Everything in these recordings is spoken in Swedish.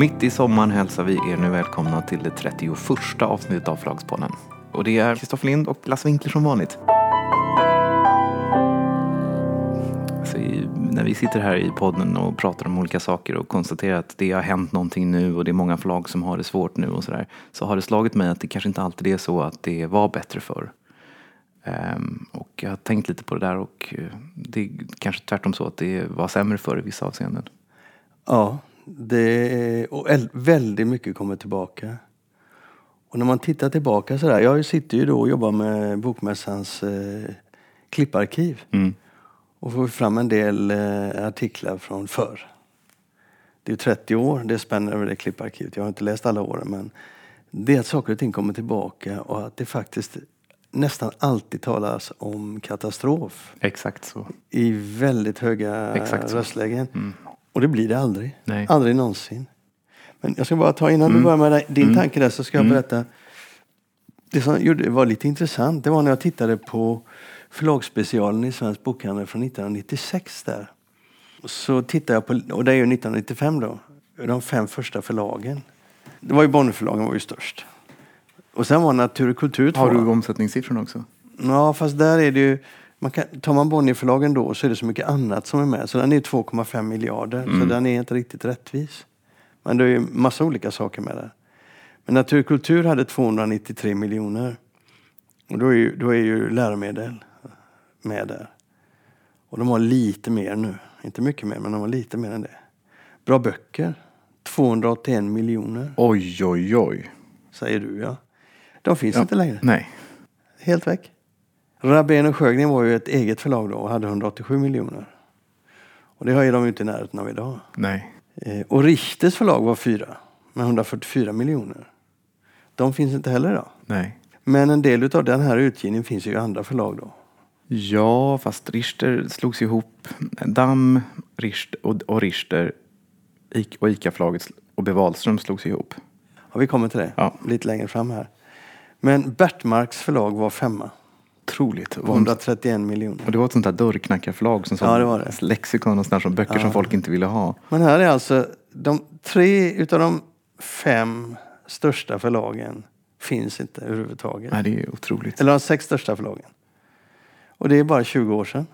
Mitt i sommaren hälsar vi er nu välkomna till det 31 avsnittet av Förlagspodden. Och det är Kristoffer Lind och Lasse Winkler som vanligt. Så i, när vi sitter här i podden och pratar om olika saker och konstaterar att det har hänt någonting nu och det är många förlag som har det svårt nu och sådär. Så har det slagit mig att det kanske inte alltid är så att det var bättre förr. Um, och jag har tänkt lite på det där och eh, det är kanske tvärtom så att det var sämre förr i vissa avseenden. Ja, det och väldigt mycket kommer tillbaka. Och när man tittar tillbaka sådär, jag sitter ju då och jobbar med Bokmässans eh, klipparkiv. Mm. Och får fram en del eh, artiklar från förr. Det är 30 år det spänner över det klipparkivet. Jag har inte läst alla åren men det är att saker och ting kommer tillbaka och att det faktiskt nästan alltid talas om katastrof. Exakt så. I väldigt höga Exakt så. röstlägen. Mm. Och det blir det aldrig. Nej. Aldrig någonsin. Men jag ska bara ta, innan Mm. du börjar med din Mm. tanke där så ska jag Mm. berätta. Det som var lite intressant, det var när jag tittade på förlagsspecialen i Svensk Bokhandel från 1996 där. Så tittade jag på, och det är ju 1995 då, de fem första förlagen. Det var ju Bonnierförlagen var ju störst. Och sen var Natur och kultur Har du omsättningssiffrorna också? Ja, fast där är det ju... Man kan, tar man Bonnierförlagen då så är det så mycket annat som är med. Så den är 2,5 miljarder. Så Mm. den är inte riktigt rättvis. Men det är ju massa olika saker med det. Men Naturkultur hade 293 miljoner. Och då är ju, då är ju läromedel med där. Och de har lite mer nu. Inte mycket mer, men de har lite mer än det. Bra böcker. 281 miljoner, Oj, oj, oj. säger du ja. De finns Ja. inte längre. Nej. Helt väck. Rabén och Sjögren var ju ett eget förlag då och hade 187 miljoner. Och det har ju de ju inte i närheten av idag. Nej. Eh, och Richters förlag var fyra med 144 miljoner. De finns inte heller idag. Nej. Men en del av den här utgivningen finns ju i andra förlag då. Ja, fast Richter slogs ihop. Damm, Richter och, och Richter och ICA-förlaget och B. Wahlström slogs ihop. Ja, vi kommer till det Ja. lite längre fram här. Men Bertmarks förlag var femma. Otroligt. Var 131 miljoner. Och det var ett sånt där dörrknackarförlag som Ja, det var det. lexikon och sånt som böcker som folk inte ville ha. Men här är alltså de tre utav de fem största förlagen finns inte överhuvudtaget. Nej, det är otroligt. Eller de sex största förlagen. Och det är bara 20 år sedan.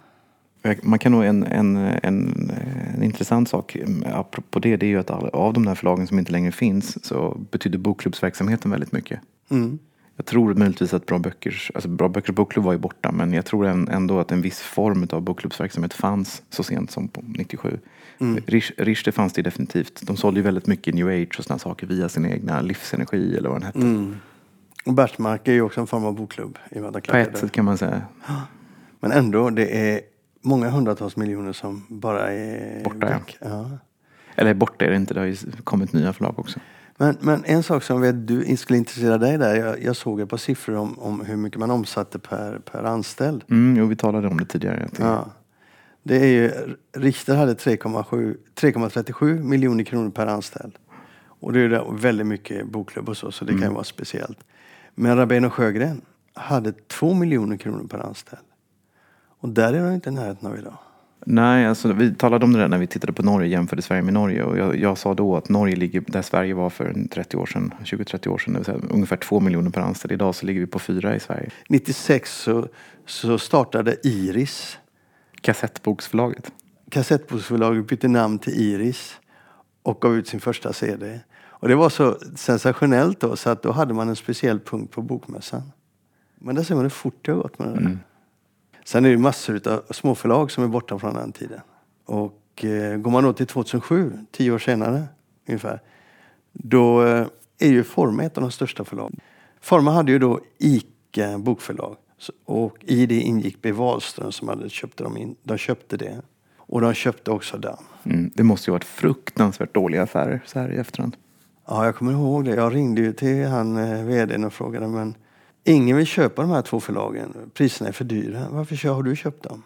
Man kan nog en, en, en, en intressant sak eh, apropå det, det är ju att av de där förlagen som inte längre finns så betyder bokklubbsverksamheten väldigt mycket. Mm. Jag tror möjligtvis att Bra Böckers, alltså Bra Böckers bokklubb var ju borta men jag tror än- ändå att en viss form av bokklubbsverksamhet fanns så sent som på 97. Mm. Rish, Richter fanns det definitivt. De sålde ju väldigt mycket new age och sådana saker via sin egna livsenergi eller vad den hette. Mm. Och Bertmark är ju också en form av bokklubb. I På ett sätt kan man säga. Men ändå, det är många hundratals miljoner som bara är Borta, ja. Eller borta är det inte, det har ju kommit nya förlag också. Men, men en sak som vet du skulle intressera dig där. Jag, jag såg ett par siffror om, om hur mycket man omsatte per, per anställd. Mm, jo, vi talade om det tidigare. Ja. Det är ju, Richter hade 3,7 3,37 miljoner kronor per anställd. Och det är ju väldigt mycket bokklubb och så, så det kan ju vara speciellt. Men Rabén och Sjögren hade 2 miljoner kronor per anställd. Och där är de inte i närheten av idag. Nej, alltså, vi talade om det där när vi tittade på Norge, jämförde Sverige med Norge. Och jag, jag sa då att Norge ligger där Sverige var för en 30 år sedan, 20-30 år sedan, det vill säga ungefär 2 miljoner per anställd. Idag så ligger vi på fyra i Sverige. 96 så, så startade Iris. Kassettboksförlaget. Kassettboksförlaget bytte namn till Iris och gav ut sin första CD. Och det var så sensationellt då så att då hade man en speciell punkt på bokmässan. Men där ser man hur fort det har gått med det där. Sen är det massor av småförlag som är borta från den tiden. Och eh, går man då till 2007, tio år senare ungefär, då eh, är ju Forma ett av de största förlagen. Forma hade ju då ICA bokförlag och i det ingick B. Wahlström som hade köpt dem in. De köpte det. Och de köpte också Damm. Mm, det måste ju varit fruktansvärt dåliga affärer så här i efterhand. Ja, jag kommer ihåg det. Jag ringde ju till han eh, vdn och frågade men ingen vill köpa de här två förlagen. Priserna är för dyra. Varför har du köpt dem?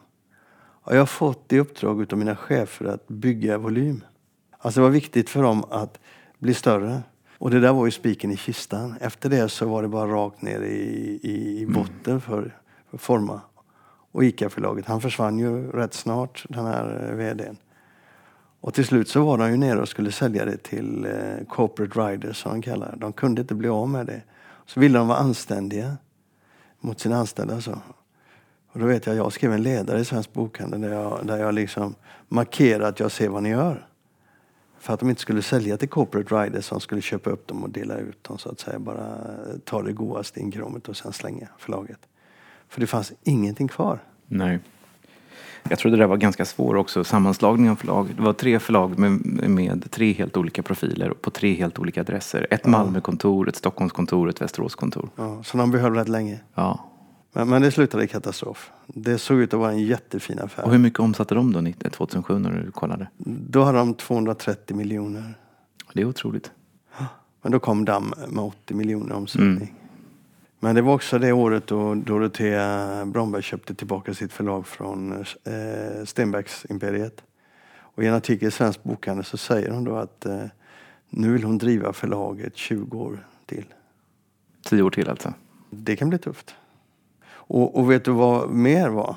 Ja, jag har fått i uppdrag av mina chefer att bygga volym. Alltså det var viktigt för dem att bli större. Och det där var ju spiken i kistan. Efter det så var det bara rakt ner i, i, i botten för, för Forma. Och ICA-förlaget. Han försvann ju rätt snart, den här eh, vdn. Och till slut så var de ju nere och skulle sälja det till eh, corporate riders som de kallar. De kunde inte bli av med det. Så ville de vara anständiga mot sina anställda. Så. Och då vet jag, jag skrev en ledare i Svensk Bokhandel där jag, där jag liksom markerade att jag ser vad ni gör. För att de inte skulle sälja till corporate riders som skulle köpa upp dem och dela ut dem så att säga. Bara eh, ta det godaste inkråmet och sen slänga förlaget. För det fanns ingenting kvar. Nej. Jag trodde det var ganska svår också, sammanslagning av förlag. Det var tre förlag med, med tre helt olika profiler på tre helt olika adresser. Ett Malmökontor, ett Stockholmskontor och ett Västeråskontor. Ja, så de behöll rätt länge. Ja. Men, men det slutade i katastrof. Det såg ut att vara en jättefin affär. Och hur mycket omsatte de då 90 2007 när du kollade? Då hade de 230 miljoner. Det är otroligt. Men då kom Damm med 80 miljoner omsättning. Men det var också det året då Dorotea Bromberg köpte tillbaka sitt förlag från eh, Stenbecks-imperiet. Och i en artikel i Svensk Bokhandel så säger hon då att eh, nu vill hon driva förlaget 20 år till. Tio år till alltså? Det kan bli tufft. Och, och vet du vad mer var?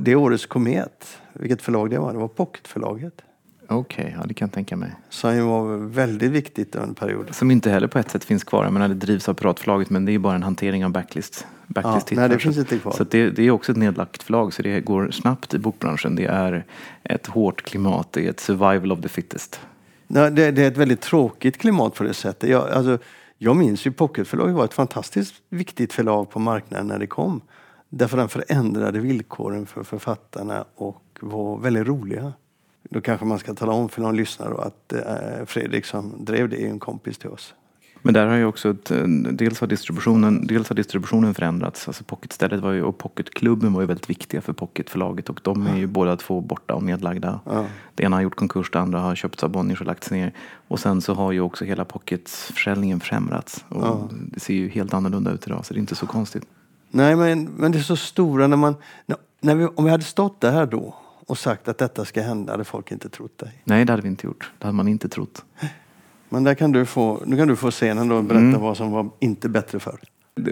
Det årets komet, vilket förlag det var? Det var Pocketförlaget. Okej, okay, ja det kan jag tänka mig. Som ju var väldigt viktigt under en period. Som inte heller på ett sätt finns kvar. Jag menar, det drivs av Piratförlaget men det är bara en hantering av backlist. backlist ja, nej, det finns inte kvar. Så det, det, är också ett nedlagt förlag så det går snabbt i bokbranschen. Det är ett hårt klimat, det är ett survival of the fittest. Nej, det, det är ett väldigt tråkigt klimat på det sättet. Jag, alltså, jag minns ju Pocketförlaget var ett fantastiskt viktigt förlag på marknaden när det kom. Därför den förändrade villkoren för författarna och var väldigt roliga. Då kanske man ska tala om för någon lyssnare att eh, Fredrik som drev det är en kompis till oss. Men där har ju också ett, dels, har distributionen, dels har distributionen förändrats. Alltså Pocketstället var ju, och Pocketklubben var ju väldigt viktiga för Pocketförlaget och de är ju båda två borta och nedlagda. Ja. Det ena har gjort konkurs, det andra har köpts av Bonniers och lagts ner. Och sen så har ju också hela Pocketförsäljningen försämrats. Och Ja. Det ser ju helt annorlunda ut idag så det är inte så konstigt. Nej, men, men det är så stora när man... När, när vi, om vi hade stått där då och sagt att detta ska hända hade folk inte trott dig. Nej, det hade vi inte gjort. Det hade man inte trott. Men där kan du få, nu kan du få scenen då och berätta Mm. vad som var inte bättre för.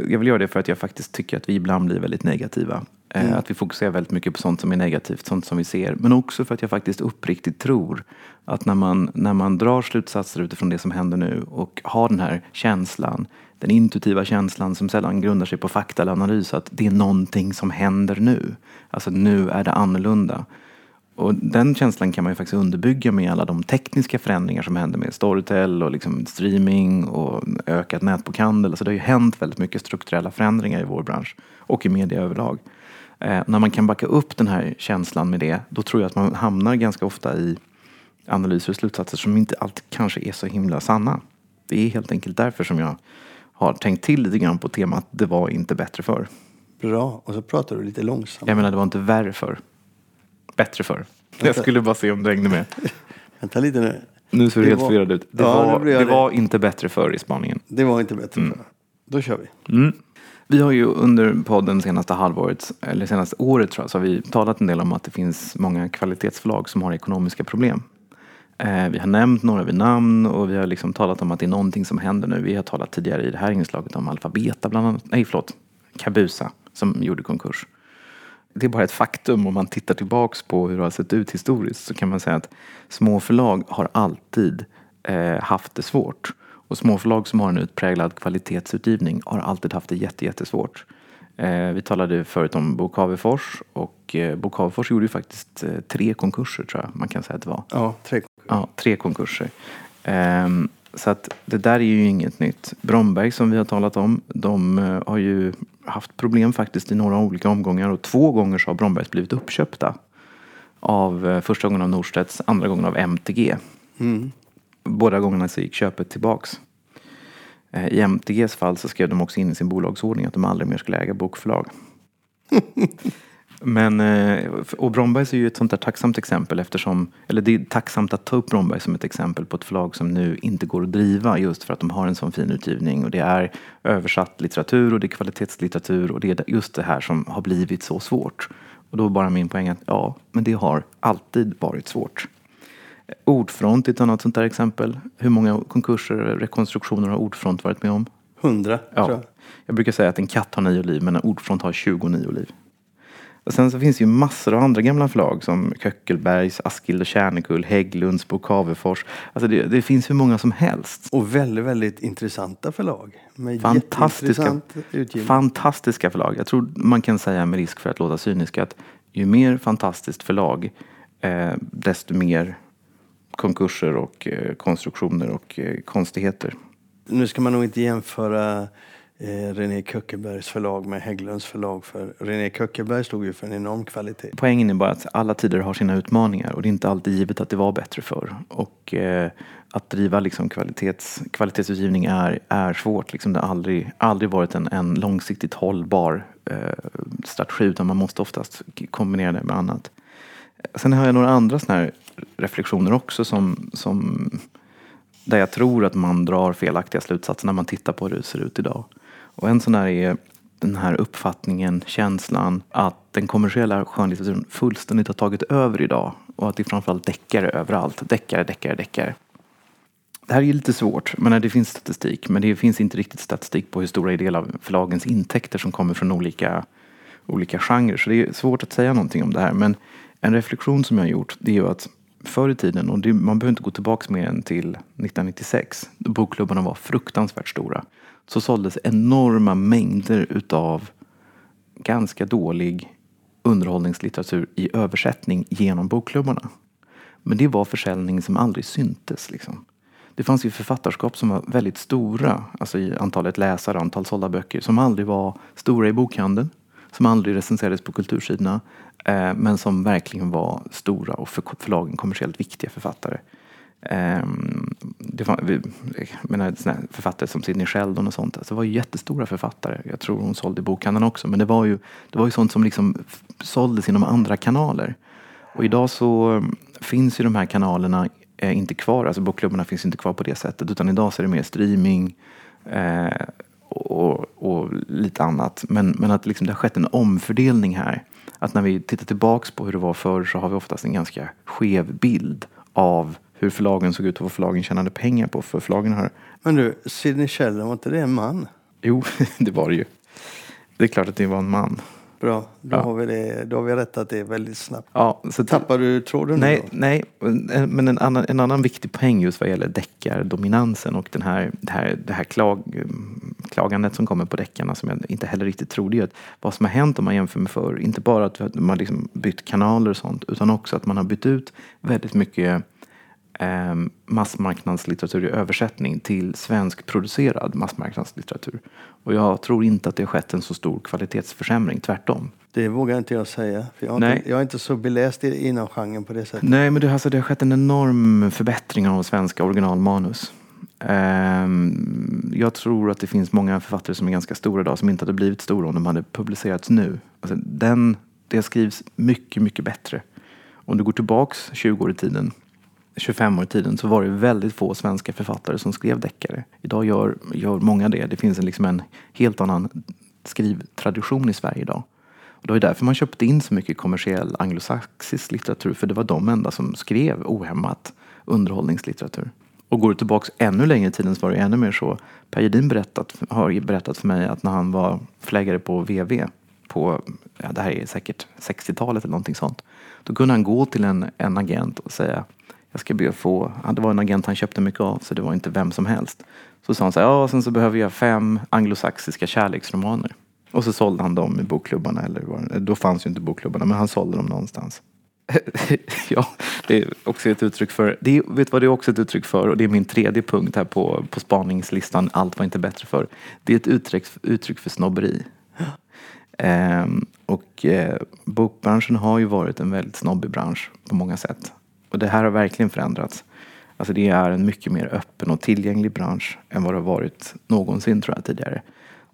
Jag vill göra det för att jag faktiskt tycker att vi ibland blir väldigt negativa. Eh, Mm. Att vi fokuserar väldigt mycket på sånt som är negativt, sånt som vi ser. Men också för att jag faktiskt uppriktigt tror att när man, när man drar slutsatser utifrån det som händer nu och har den här känslan, den intuitiva känslan som sällan grundar sig på fakta eller analys, att det är någonting som händer nu. Alltså nu är det annorlunda. Och den känslan kan man ju faktiskt underbygga med alla de tekniska förändringar som händer med Storytel och liksom streaming och ökad nätbokhandel. Alltså det har ju hänt väldigt mycket strukturella förändringar i vår bransch och i media överlag. Eh, när man kan backa upp den här känslan med det, då tror jag att man hamnar ganska ofta i analyser och slutsatser som inte alltid kanske är så himla sanna. Det är helt enkelt därför som jag har tänkt till lite grann på temat det var inte bättre för. Bra. Och så pratar du lite långsamt. Jag menar det var inte värre för. Bättre för. Jag skulle bara se om du hängde med. Vänta lite nu. Nu ser du helt var- förvirrad ut. Det, Ja, var, det. var inte bättre för i spaningen. Det var inte bättre Mm. för. Då kör vi. Mm. Vi har ju under podden senaste halvåret, eller senaste året tror jag, så har vi talat en del om att det finns många kvalitetsförlag som har ekonomiska problem. Eh, vi har nämnt några vid namn och vi har liksom talat om att det är någonting som händer nu. Vi har talat tidigare i det här inslaget om Alfabeta bland annat. Nej, förlåt. Kabusa som gjorde konkurs. Det är bara ett faktum om man tittar tillbaks på hur det har sett ut historiskt så kan man säga att små förlag har alltid eh, haft det svårt. Och småförlag som har en utpräglad kvalitetsutgivning har alltid haft det jätte, jättesvårt. Eh, vi talade förut om Bo Cavefors och eh, Bo Cavefors gjorde ju faktiskt eh, tre konkurser tror jag man kan säga att det var. Ja, tre. Ja, tre konkurser. Ehm, så att det där är ju inget nytt. Bromberg som vi har talat om, de eh, har ju haft problem faktiskt i några olika omgångar och två gånger så har Brombergs blivit uppköpta. Av eh, första gången av Norstedts, andra gången av MTG. Mm. Båda gångerna så gick köpet tillbaks. Eh, I MTGs fall så skrev de också in i sin bolagsordning att de aldrig mer skulle äga bokförlag. Men, eh, och Brombergs är ju ett sånt där tacksamt exempel eftersom, eller det är tacksamt att ta upp Bromberg som ett exempel på ett förlag som nu inte går att driva just för att de har en sån fin utgivning och det är översatt litteratur och det är kvalitetslitteratur och det är just det här som har blivit så svårt. Och då är bara min poäng att ja, men det har alltid varit svårt. Ordfront är ett annat sånt där exempel. Hur många konkurser och rekonstruktioner har Ordfront varit med om? Hundra, Ja. tror jag. Jag brukar säga att en katt har nio liv men en ordfront har 29 liv. Och sen så finns det ju massor av andra gamla förlag som Köckelbergs, Askild och Kärnekull, Hägglunds, Bo Cavefors. Alltså det, det finns hur många som helst. Och väldigt, väldigt intressanta förlag. Med Fantastiska, fantastiska förlag. Jag tror man kan säga med risk för att låta cynisk att ju mer fantastiskt förlag eh, desto mer konkurser och eh, konstruktioner och eh, konstigheter. Nu ska man nog inte jämföra eh, René Köckelbergs förlag med Hägglunds förlag. För René Köckeberg stod ju för en enorm kvalitet. Poängen är bara att alla tider har sina utmaningar och det är inte alltid givet att det var bättre förr. Och eh, att driva liksom kvalitets, kvalitetsutgivning är, är svårt. Liksom det har aldrig, aldrig varit en, en långsiktigt hållbar eh, strategi utan man måste oftast kombinera det med annat. Sen har jag några andra såna här reflektioner också som, som där jag tror att man drar felaktiga slutsatser när man tittar på hur det ser ut idag. Och en sån där är den här uppfattningen, känslan att den kommersiella skönlitteraturen fullständigt har tagit över idag och att det är framförallt deckare överallt. Deckare, deckare, deckare. Det här är lite svårt, men det finns statistik. Men det finns inte riktigt statistik på hur stora del av förlagens intäkter som kommer från olika, olika genrer. Så det är svårt att säga någonting om det här. Men en reflektion som jag har gjort det är ju att förr i tiden, och det, man behöver inte gå tillbaka mer än till 1996, då bokklubbarna var fruktansvärt stora, så såldes enorma mängder utav ganska dålig underhållningslitteratur i översättning genom bokklubbarna. Men det var försäljning som aldrig syntes. Liksom. Det fanns ju författarskap som var väldigt stora, alltså i antalet läsare, antal sålda böcker, som aldrig var stora i bokhandeln, som aldrig recenserades på kultursidorna, eh, men som verkligen var stora och för förlagen kommersiellt viktiga författare. Eh, det var, vi, jag menar, såna författare som Sidney Sheldon och sånt, alltså det var ju jättestora författare. Jag tror hon sålde i bokhandeln också, men det var ju, det var ju sånt som liksom såldes inom andra kanaler. Och idag så mm, finns ju de här kanalerna eh, inte kvar, alltså bokklubbarna finns inte kvar på det sättet, utan idag så är det mer streaming eh, och, och, lite annat. Men, men att liksom det har skett en omfördelning här. Att när vi tittar tillbaks på hur det var förr så har vi oftast en ganska skev bild av hur förlagen såg ut och vad förlagen tjänade pengar på. För förlagen har... Men du, Sidney Sheldon, var inte det en man? Jo, det var det ju. Det är klart att det var en man. Bra, då, Ja. har, vi det, då har vi rättat det väldigt snabbt. Ja, så Tappar du tråden Nej, då? nej, men en annan, en annan viktig poäng just vad gäller deckardominansen och den här, det här, det här klag, klagandet som kommer på deckarna som jag inte heller riktigt tror det är att vad som har hänt om man jämför med förr, inte bara att man liksom bytt kanaler och sånt utan också att man har bytt ut väldigt mycket eh, massmarknadslitteratur i översättning till svenskproducerad massmarknadslitteratur. Och jag tror inte att det har skett en så stor kvalitetsförsämring, tvärtom. Det vågar inte jag säga. Jag, har Nej. inte, jag är inte så beläst inom genren på det sättet. Nej, men det, alltså, det har skett en enorm förbättring av svenska originalmanus. Ehm, jag tror att det finns många författare som är ganska stora idag som inte hade blivit stora om de hade publicerats nu. Alltså, den, det skrivs mycket, mycket bättre. Om du går tillbaks 20 år i tiden, 25 år i tiden, så var det väldigt få svenska författare som skrev deckare. Idag gör, gör många det. Det finns en, liksom en helt annan skrivtradition i Sverige idag. Och det var därför man köpte in så mycket kommersiell anglosaxisk litteratur, för det var de enda som skrev ohämmat underhållningslitteratur. Och går du tillbaks ännu längre i tiden så var det ännu mer så. Per Gedin berättat, har berättat för mig att när han var förläggare på VV, på, ja, det här är säkert 60-talet eller någonting sånt. Då kunde han gå till en, en agent och säga jag ska be att få, det var en agent han köpte mycket av så det var inte vem som helst. Så sa han så här, ja sen så behöver jag fem anglosaxiska kärleksromaner. Och så sålde han dem i bokklubbarna, eller var, då fanns ju inte bokklubbarna, men han sålde dem någonstans. ja, det är också ett uttryck för, det är, vet du vad det är också ett uttryck för? Och det är min tredje punkt här på, på spaningslistan, allt var inte bättre för. Det är ett uttryck, uttryck för snobberi. Ehm, och eh, bokbranschen har ju varit en väldigt snobbig bransch på många sätt. Och det här har verkligen förändrats. Alltså det är en mycket mer öppen och tillgänglig bransch än vad det har varit någonsin tror jag tidigare.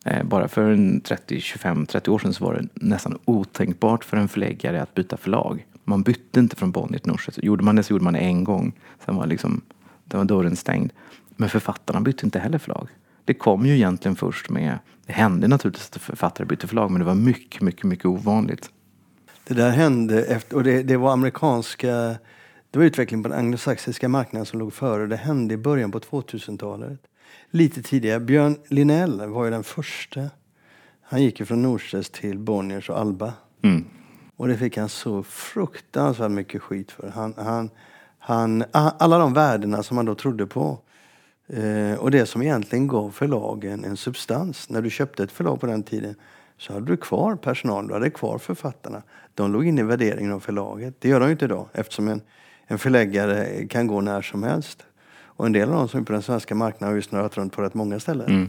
Eh, bara för en 30, 25, 30 år sedan så var det nästan otänkbart för en förläggare att byta förlag. Man bytte inte från Bonnier till Norstedts. Gjorde man det så gjorde man det en gång. Sen var, liksom, den var dörren stängd. Men författarna bytte inte heller förlag. Det kom ju egentligen först med, det hände naturligtvis att författare bytte förlag men det var mycket, mycket, mycket ovanligt. Det där hände efter, och det, det var amerikanska, det var utvecklingen på den anglosaxiska marknaden som låg före. Det hände i början på 2000-talet. Lite tidigare. Björn Linell var ju den första. Han gick ju från Norstedts till Bonniers och Alba. Mm. Och det fick han så fruktansvärt mycket skit för. Han, han, han, alla de värdena som han då trodde på. Eh, och det som egentligen gav förlagen en substans. När du köpte ett förlag på den tiden så hade du kvar personal, du hade kvar författarna. De låg inne i värderingen av förlaget. Det gör de ju inte idag eftersom en, en förläggare kan gå när som helst. Och en del av dem som är på den svenska marknaden har ju snurrat runt på rätt många ställen. Mm.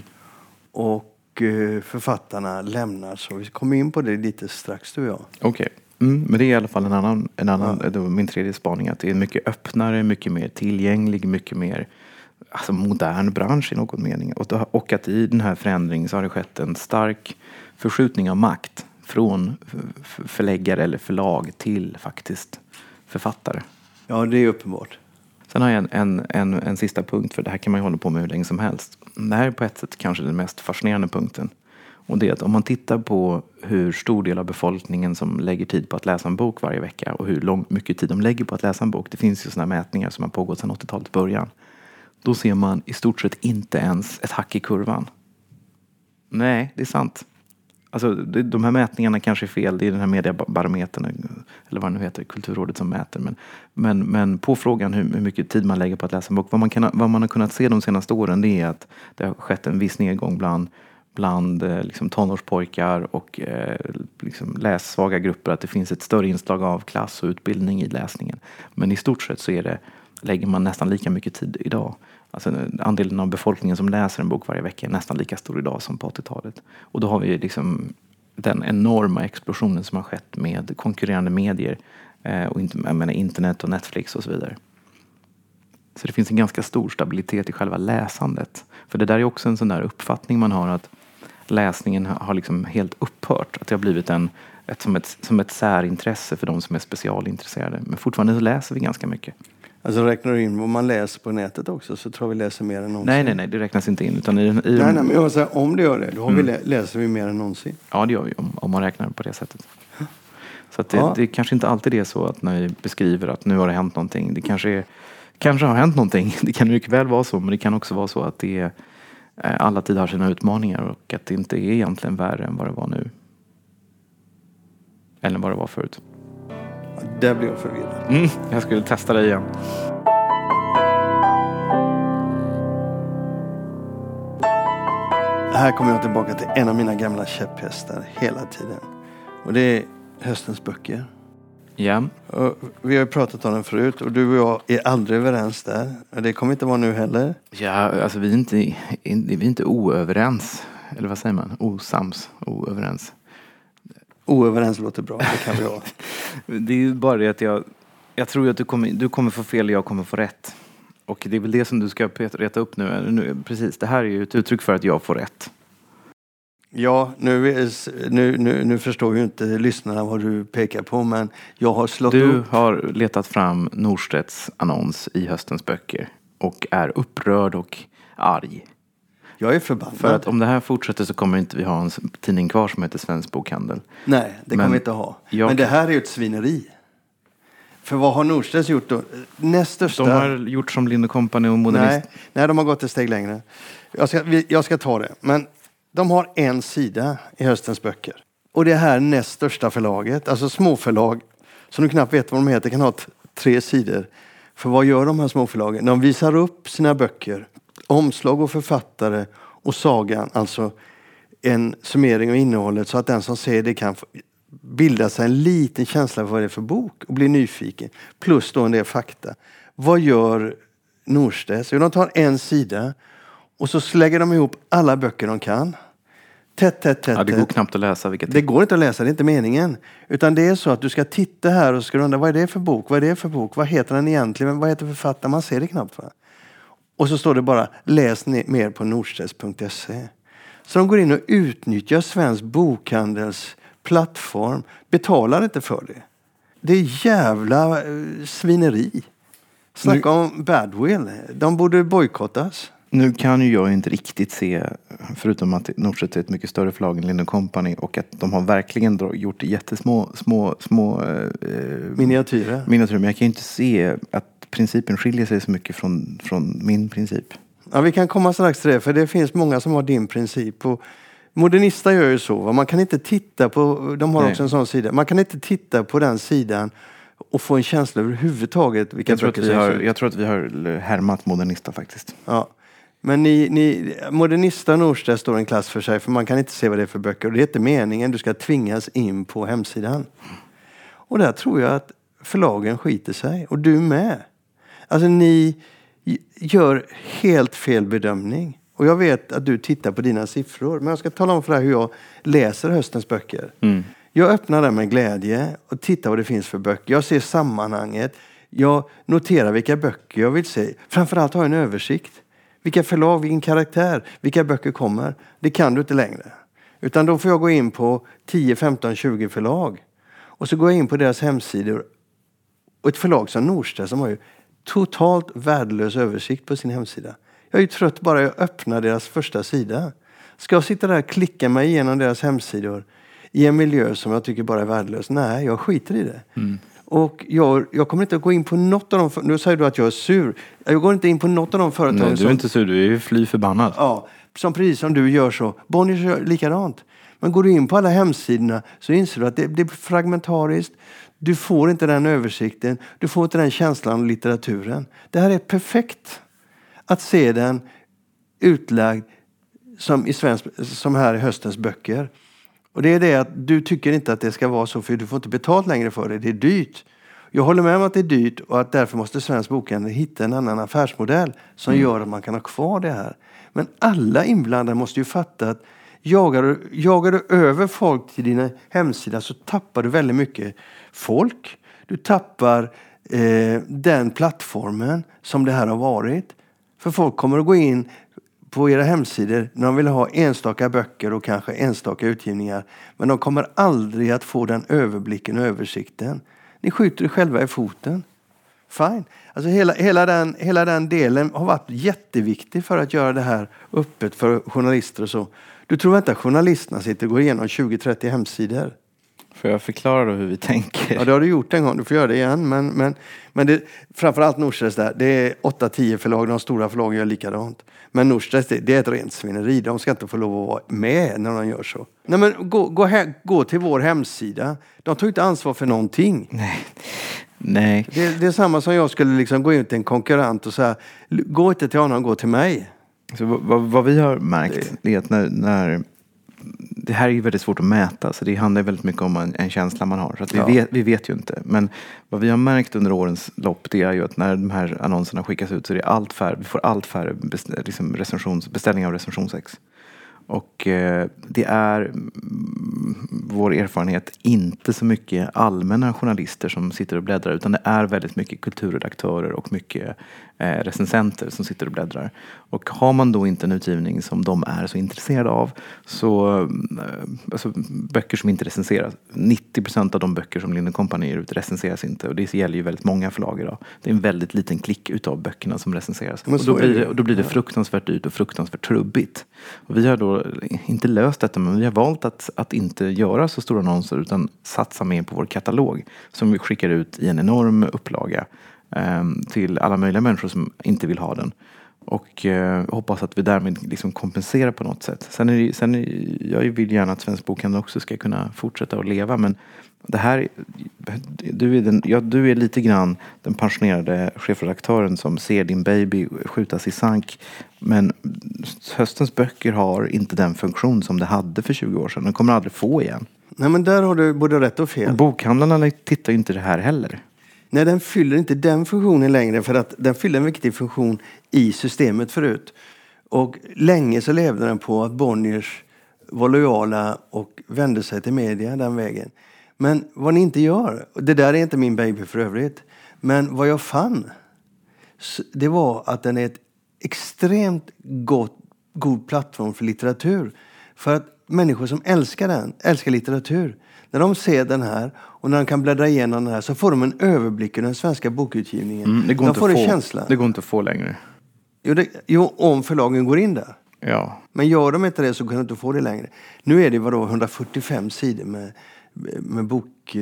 Och eh, författarna lämnar, så vi kommer in på det lite strax du och jag. Okej. Okay. Mm, men det är i alla fall en annan, en annan ja. min tredje spaning, att det är mycket öppnare, mycket mer tillgänglig, mycket mer alltså, modern bransch i någon mening. Och, och att i den här förändringen så har det skett en stark förskjutning av makt från förläggare eller förlag till faktiskt författare. Ja, det är uppenbart. Sen har jag en, en, en, en sista punkt, för det här kan man ju hålla på med hur länge som helst. Det här är på ett sätt kanske den mest fascinerande punkten. Och det är att om man tittar på hur stor del av befolkningen som lägger tid på att läsa en bok varje vecka och hur lång, mycket tid de lägger på att läsa en bok. Det finns ju sådana mätningar som har pågått sedan 80-talets början. Då ser man i stort sett inte ens ett hack i kurvan. Nej, det är sant. Alltså, de här mätningarna kanske är fel. Det är den här mediebarometern, eller vad det nu heter, Kulturrådet som mäter. Men, men, men på frågan hur, hur mycket tid man lägger på att läsa en bok. Vad man, kan, vad man har kunnat se de senaste åren det är att det har skett en viss nedgång bland bland eh, liksom, tonårspojkar och eh, liksom, lässvaga grupper att det finns ett större inslag av klass och utbildning i läsningen. Men i stort sett så är det, lägger man nästan lika mycket tid idag. Alltså, andelen av befolkningen som läser en bok varje vecka är nästan lika stor idag som på 80-talet. Och då har vi liksom den enorma explosionen som har skett med konkurrerande medier eh, och inte, jag menar, internet och Netflix och så vidare. Så det finns en ganska stor stabilitet i själva läsandet. För det där är också en sån där uppfattning man har att läsningen har liksom helt upphört. Att det har blivit en, ett, som, ett, som ett särintresse för de som är specialintresserade. Men fortfarande så läser vi ganska mycket. Alltså räknar du in vad man läser på nätet också så tror vi läser mer än någonsin. Nej, nej, nej, det räknas inte in. Utan i, i nej, nej, men jag säga, om det gör det, då mm. vi, läser vi mer än någonsin. Ja, det gör vi om, om man räknar på det sättet. Så det, ja. det kanske inte alltid är så att när vi beskriver att nu har det hänt någonting. Det kanske, är, kanske har hänt någonting. Det kan mycket väl vara så, men det kan också vara så att det är, eh, alla tider har sina utmaningar och att det inte är egentligen värre än vad det var nu. Eller vad det var förut. Där blir jag förvirrad. Mm, jag skulle testa dig igen. Här kommer jag tillbaka till en av mina gamla käpphästar hela tiden. Och det är höstens böcker. Ja. Och vi har ju pratat om den förut och du och jag är aldrig överens där. Det kommer inte vara nu heller. Ja, alltså vi är inte, vi är inte oöverens. Eller vad säger man? Osams, oöverens. Oöverens låter bra, det kan vi ha. det är ju bara det att jag, jag tror att du kommer, du kommer få fel och jag kommer få rätt. Och det är väl det som du ska reta upp nu. nu. Precis, det här är ju ett uttryck för att jag får rätt. Ja, nu, nu, nu, nu förstår ju inte lyssnarna vad du pekar på, men jag har slått du upp. Du har letat fram Norstedts annons i höstens böcker och är upprörd och arg. Jag är förbannad. För att om det här fortsätter så kommer inte vi ha en tidning kvar som heter Svensk Bokhandel. Nej, det kommer vi inte ha. Jag... Men det här är ju ett svineri. För vad har Norstedts gjort då? Näst största... De har gjort som Lind Company och Modernist. Nej, nej, de har gått ett steg längre. Jag ska, jag ska ta det. Men de har en sida i höstens böcker. Och det här näst största förlaget, alltså småförlag som du knappt vet vad de heter, kan ha tre sidor. För vad gör de här småförlagen? De visar upp sina böcker, omslag och författare och sagan, alltså en summering av innehållet så att den som ser det kan bilda sig en liten känsla för vad det är för bok och bli nyfiken. Plus då en del fakta. Vad gör Norstedts? de tar en sida och så lägger de ihop alla böcker de kan. Tätt, tätt, tätt. Ja, det går knappt att läsa. Vilket det går inte att läsa, det är inte meningen. Utan det är så att du ska titta här och ska undra vad är det för bok? Vad är det för bok? Vad heter den egentligen? Vad heter författaren? Man ser det knappt. Va? Och så står det bara läs mer på nordstedts.se. Så de går in och utnyttjar Svensk Bokhandels plattform, betalar inte för det. Det är jävla eh, svineri. Snacka nu, om badwill. De borde bojkottas. Nu kan ju jag inte riktigt se, förutom att Norstedts är ett mycket större förlag än Lind Company och att de har verkligen gjort jättesmå små, små, eh, miniatyrer. miniatyrer. Men jag kan ju inte se att principen skiljer sig så mycket från, från min princip. Ja, vi kan komma strax till det, för det finns många som har din princip. Och Modernista gör ju så. Va? Man kan inte titta på, de har Nej. också en sån sida. Man kan inte titta på den sidan och få en känsla överhuvudtaget vilka Jag tror, att vi har, jag tror att vi har härmat Modernista faktiskt. Ja. Men ni, ni, Modernista och Norstedts står en klass för sig för man kan inte se vad det är för böcker. Och det är inte meningen, du ska tvingas in på hemsidan. Och där tror jag att förlagen skiter sig, och du med. Alltså ni gör helt fel bedömning. Och jag vet att du tittar på dina siffror, men jag ska tala om för dig hur jag läser höstens böcker. Jag öppnar den med glädje och tittar vad det finns för böcker. Jag ser sammanhanget. Jag noterar vilka böcker jag vill se. Framförallt har jag en översikt. Vilka förlag, vilken karaktär, vilka böcker kommer. Det kan du inte längre. Utan då får jag gå in på 10, 15, 20 förlag. Och så går jag in på deras hemsidor. Och ett förlag som Norstedts som har ju totalt värdelös översikt på sin hemsida. Jag är ju trött bara jag öppnar deras första sida. Ska jag sitta där och klicka mig igenom deras hemsidor i en miljö som jag tycker bara är värdelös? Nej, jag skiter i det. Och jag, jag kommer inte att gå in på något av de... Nu säger du att jag är sur. Jag går inte in på något av de företagen Nej, du som... är inte sur, du är fly förbannad. Ja, som precis som du gör så. Bonniers gör likadant. Men går du in på alla hemsidorna så inser du att det, det är fragmentariskt. Du får inte den översikten. Du får inte den känslan av litteraturen. Det här är perfekt. Att se den utlagd som, i svensk, som här i höstens böcker. Och det är det att du tycker inte att det ska vara så för du får inte betalt längre för det. Det är dyrt. Jag håller med om att det är dyrt och att därför måste Svensk Bokhandel hitta en annan affärsmodell som gör att man kan ha kvar det här. Men alla inblandade måste ju fatta att jagar du, jagar du över folk till dina hemsida så tappar du väldigt mycket folk. Du tappar eh, den plattformen som det här har varit. För folk kommer att gå in på era hemsidor när de vill ha enstaka böcker och kanske enstaka utgivningar. Men de kommer aldrig att få den överblicken och översikten. Ni skjuter er själva i foten. Fine. Alltså hela, hela, den, hela den delen har varit jätteviktig för att göra det här öppet för journalister och så. Du tror inte att journalisterna sitter och går igenom 20-30 hemsidor? Får jag förklara då hur vi tänker? Ja, det har du gjort en gång. Du får göra det igen. Men, men, men det, framförallt Norstedts där. Det är 8-10 förlag. De stora förlagen gör likadant. Men Norstedts, det, det är ett rent svineri. De ska inte få lov att vara med när de gör så. Nej, men gå, gå, he, gå till vår hemsida. De tar inte ansvar för någonting. Nej. Nej. Det, det är samma som jag skulle liksom gå ut till en konkurrent och säga gå inte till honom, gå till mig. Så vad- vad, vi har märkt är att när, när det här är ju väldigt svårt att mäta så det handlar väldigt mycket om en, en känsla man har. Så vi, Ja. vet, vi vet ju inte. Men vad vi har märkt under årens lopp det är ju att när de här annonserna skickas ut så är det allt färre, vi får allt färre bes, liksom recensions, beställningar av recensionsex. Och eh, det är mm, vår erfarenhet inte så mycket allmänna journalister som sitter och bläddrar utan det är väldigt mycket kulturredaktörer och mycket eh, recensenter som sitter och bläddrar. Och har man då inte en utgivning som de är så intresserade av så eh, alltså, böcker som inte recenseras. 90 procent av de böcker som Lind Company ger ut recenseras inte och det gäller ju väldigt många förlag idag. Det är en väldigt liten klick utav böckerna som recenseras. Och då blir det då blir det fruktansvärt dyrt och fruktansvärt trubbigt. Och vi har då inte löst detta men vi har valt att, att inte göra så stora annonser utan satsa mer på vår katalog som vi skickar ut i en enorm upplaga eh, till alla möjliga människor som inte vill ha den. Och eh, hoppas att vi därmed liksom kompenserar på något sätt. Sen är det, sen är, jag vill gärna att Svensk Bokhandel också ska kunna fortsätta att leva men det här, du är, den, ja, du är lite grann den pensionerade chefredaktören som ser din baby skjutas i sank. Men höstens böcker har inte den funktion som det hade för 20 år sedan. Den kommer aldrig få igen. Nej, men där har du både rätt och Och fel. bokhandlarna tittar ju inte det här heller. Nej, den fyller inte den funktionen längre för att den fyller en viktig funktion i systemet förut. Och länge så levde den på att Bonniers var lojala och vände sig till media den vägen. Men vad ni inte gör, och det där är inte min baby för övrigt, men vad jag fann, det var att den är ett extremt gott, god plattform för litteratur. För att människor som älskar den, älskar litteratur, när de ser den här och när de kan bläddra igenom den här så får de en överblick över den svenska bokutgivningen. Mm, det, går de inte får en få, känsla. det går inte att få längre. Jo, det, jo, om förlagen går in där. Ja. Men gör de inte det så kan du inte få det längre. Nu är det vadå, 145 sidor med, med bok... Eh,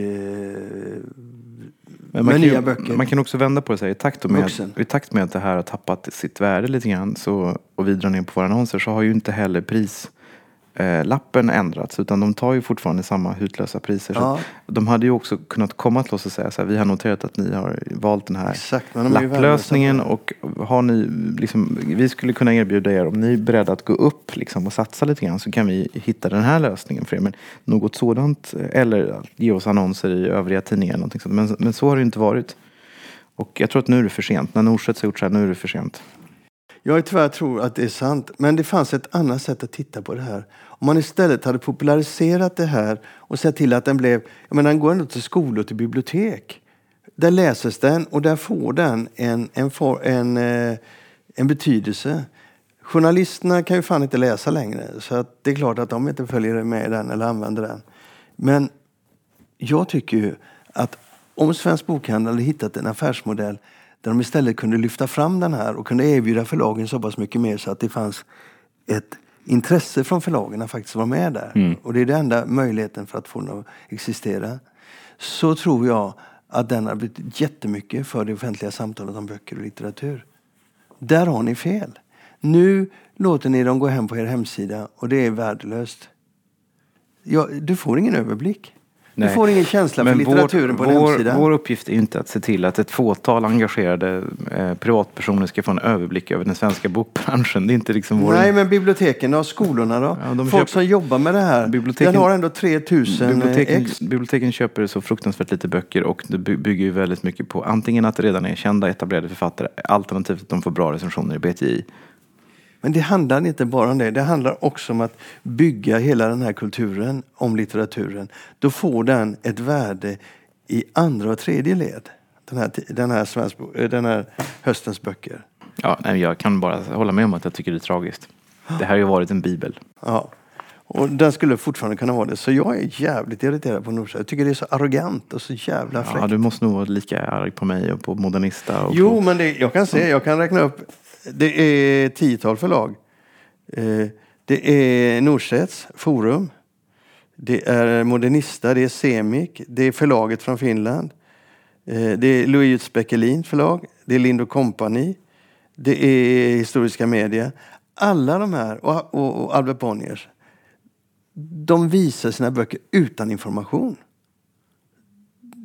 Men med kan, nya böcker. man kan också vända på det. Så här, I, takt med, Vuxen. I takt med att det här har tappat sitt värde lite grann så, och vi drar ner på våra annonser så har ju inte heller pris eh, lappen ändrats utan de tar ju fortfarande samma hutlösa priser. Så Ja. De hade ju också kunnat komma till oss och säga så här, vi har noterat att ni har valt den här Exakt, de lapplösningen och har ni, liksom, vi skulle kunna erbjuda er om ni är beredda att gå upp liksom, och satsa lite grann så kan vi hitta den här lösningen för er. Men något sådant, eller ge oss annonser i övriga tidningar. eller någonting sånt. Men, men så har det inte varit. Och jag tror att nu är det för sent. När Norstedts har gjort så här, nu är det för sent. Jag tyvärr tror att det är sant. Men det fanns ett annat sätt att titta på det här. Om man istället hade populariserat det här och sett till att den blev... Jag menar, den går ändå till skolor och till bibliotek. Där läses den och där får den en, en, for, en, eh, en betydelse. Journalisterna kan ju fan inte läsa längre. Så att det är klart att de inte följer med den eller använder den. Men jag tycker ju att om Svensk Bokhandel hade hittat en affärsmodell där de istället kunde lyfta fram den här och kunde erbjuda förlagen så pass mycket mer så att det fanns ett intresse från förlagen att faktiskt vara med där. Och det är den enda möjligheten för att få den att existera. Så tror jag att den har blivit jättemycket för det offentliga samtalet om böcker och litteratur. Där har ni fel. Nu låter ni dem gå hem på er hemsida och det är värdelöst. Ja, du får ingen överblick. Du Nej. får ingen känsla för Men litteraturen på vår, en vår, hemsida. vår uppgift är inte att se till att ett fåtal engagerade eh, privatpersoner ska få en överblick över den svenska bokbranschen. Det är inte liksom vår... Nej, men biblioteken då? Skolorna då? Ja, Folk köper- som jobbar med det här. Biblioteken- Den har ändå 3000 Biblioteken, ex. biblioteken köper så fruktansvärt lite böcker och det by- bygger ju väldigt mycket på antingen att det redan är kända etablerade författare alternativt att de får bra recensioner i BTI. Men det handlar inte bara om det. Det handlar också om att bygga hela den här kulturen om litteraturen. Då får den ett värde i andra och tredje led. Den här, den här, svensk, eh, den här höstens böcker. Ja, nej, jag kan bara hålla med om att jag tycker det är tragiskt. Det här har ju varit en bibel. Ja. Och den skulle fortfarande kunna vara det. Så jag är jävligt irriterad på Norsa. Jag tycker det är så arrogant och så jävla fräckt. Ja, du måste nog vara lika arg på mig och på Modernista. Och Jo, på... men det, jag kan se, jag kan räkna upp. Det är tiotal förlag. Eh, det är Norstedts Forum. Det är Modernista, det är Semik, det är förlaget från Finland. Eh, det är Louis Beckelin förlag, det är Lind Company, det är Historiska Media. Alla de här, och, och, och Albert Bonniers, de visar sina böcker utan information.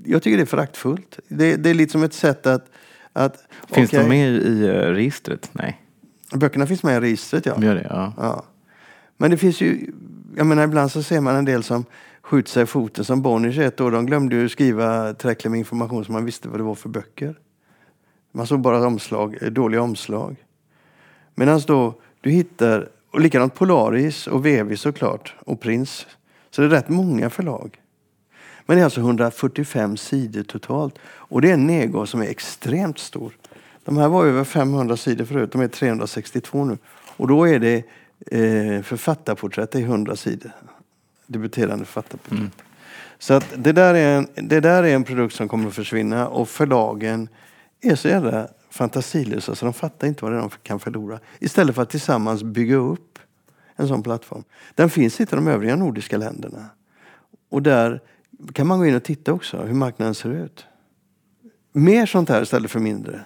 Jag tycker det är föraktfullt. Det, det är liksom ett sätt att att Finns okej, de med i eh, registret? Nej, Böckerna finns med i registret, ja. gör det? Ja. ja. Men det finns ju... Jag menar, ibland så ser man en del som skjuter sig i foten. Som Bonniers ett år, de glömde ju skriva tillräckligt med information så man visste vad det var för böcker. Man såg bara omslag, eh, dåliga omslag. Medan då du hittar, och likadant Polaris och Vevi såklart, och Prins. Så det är rätt många förlag. Men det är alltså 145 sidor totalt. Och det är en nedgång som är extremt stor. De här var över 500 sidor förut, de är 362 nu. Och då är det eh, författarporträtt i 100 sidor. Debuterande författarporträtt. Så att det, där är en, det där är en produkt som kommer att försvinna och förlagen är så jävla fantasilösa så de fattar inte vad är de kan förlora. Istället för att tillsammans bygga upp en sån plattform. Den finns inte i de övriga nordiska länderna. Och där kan man gå in och titta också hur marknaden ser ut. Mer sånt här istället för mindre.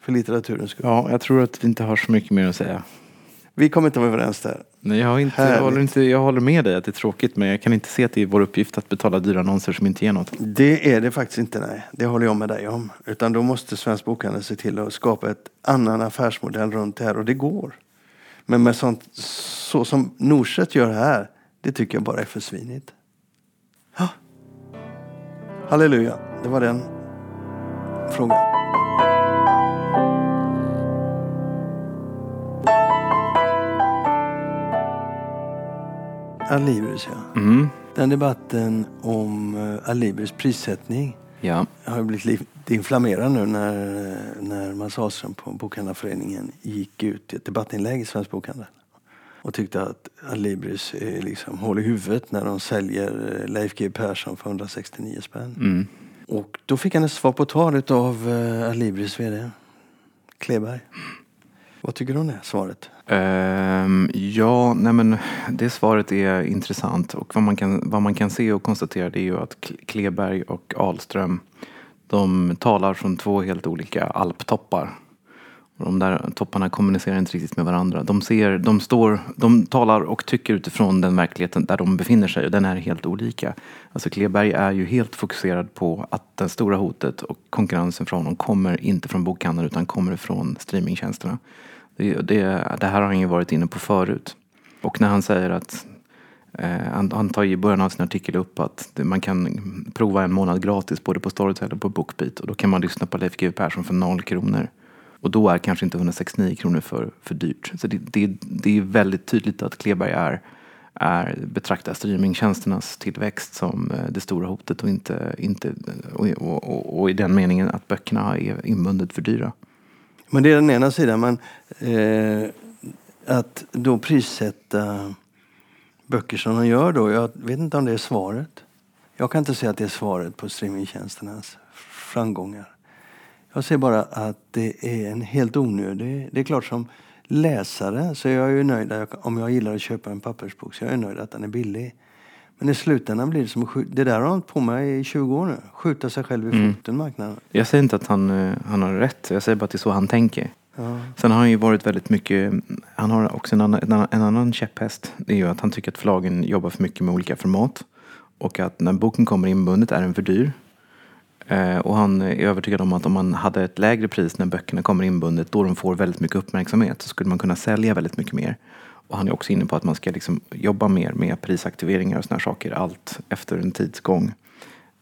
För litteraturens skull. ja, jag tror att vi inte har så mycket mer att säga. Vi kommer inte vara överens där. Nej, jag, har inte, jag, håller inte, jag håller med dig att det är tråkigt men jag kan inte se att det är vår uppgift att betala dyra annonser som inte ger något. Det är det faktiskt inte, nej. Det håller jag med dig om. Utan då måste Svensk Bokhandel se till att skapa ett annan affärsmodell runt det här. Och det går. Men med sånt, så som Norset gör här, det tycker jag bara är för svinigt. Ja. Halleluja, det var den frågan. Adlibris, ja. Mm. Den debatten om uh, Adlibris prissättning Ja. har blivit lite inflammerad nu när, eh, när Mats Ahlström på Bokhandlarföreningen gick ut i ett debattinlägg i Svensk Bokhandel och tyckte att Adlibris är liksom hål i huvudet när de säljer eh, Leif G Persson för 169 spänn. Mm. Och då fick han ett svar på tal av Adlibris VD Kleberg. Vad tycker du om det svaret? Ehm, ja, nej men det svaret är intressant och vad man kan, vad man kan se och konstatera det är ju att Kleberg och Ahlström de talar från två helt olika alptoppar. De där topparna kommunicerar inte riktigt med varandra. De, ser, de, står, de talar och tycker utifrån den verkligheten där de befinner sig och den är helt olika. Alltså Kleberg är ju helt fokuserad på att det stora hotet och konkurrensen från honom kommer inte från bokhandeln utan kommer från streamingtjänsterna. Det, det, det här har han ju varit inne på förut. Och när han säger att eh, han, han tar i början av sin artikel upp att man kan prova en månad gratis både på Storytel och på Bookbeat och då kan man lyssna på Leif GW Persson för noll kronor. Och då är kanske inte 169 kronor för, för dyrt. Så det, det, det är väldigt tydligt att Kleberg är, är betraktar streamingtjänsternas tillväxt som eh, det stora hotet och inte, inte och, och, och, och i den meningen att böckerna är inbundet för dyra. Men det är den ena sidan. Men, eh, att då prissätta böcker som de gör då. Jag vet inte om det är svaret. Jag kan inte säga att det är svaret på streamingtjänsternas framgångar. Jag ser bara att det är en helt onödig... Det är klart som läsare så är jag ju nöjd om jag gillar att köpa en pappersbok så jag är nöjd att den är billig. Men i slutändan blir det som skjuta, Det där har han på mig i 20 år nu. Skjuta sig själv i Mm. foten, marknaden. Jag säger inte att han, eh, han har rätt, jag säger bara att det är så han tänker. Ja. Sen har han ju varit väldigt mycket, han har också en annan, en annan, en annan käpphäst. Det är ju att han tycker att förlagen jobbar för mycket med olika format. Och att när boken kommer inbundet är den för dyr. Eh, och han är övertygad om att om man hade ett lägre pris när böckerna kommer inbundet, då de får väldigt mycket uppmärksamhet, så skulle man kunna sälja väldigt mycket mer. Och han är också inne på att man ska liksom jobba mer med prisaktiveringar och såna här saker, allt efter en tids gång.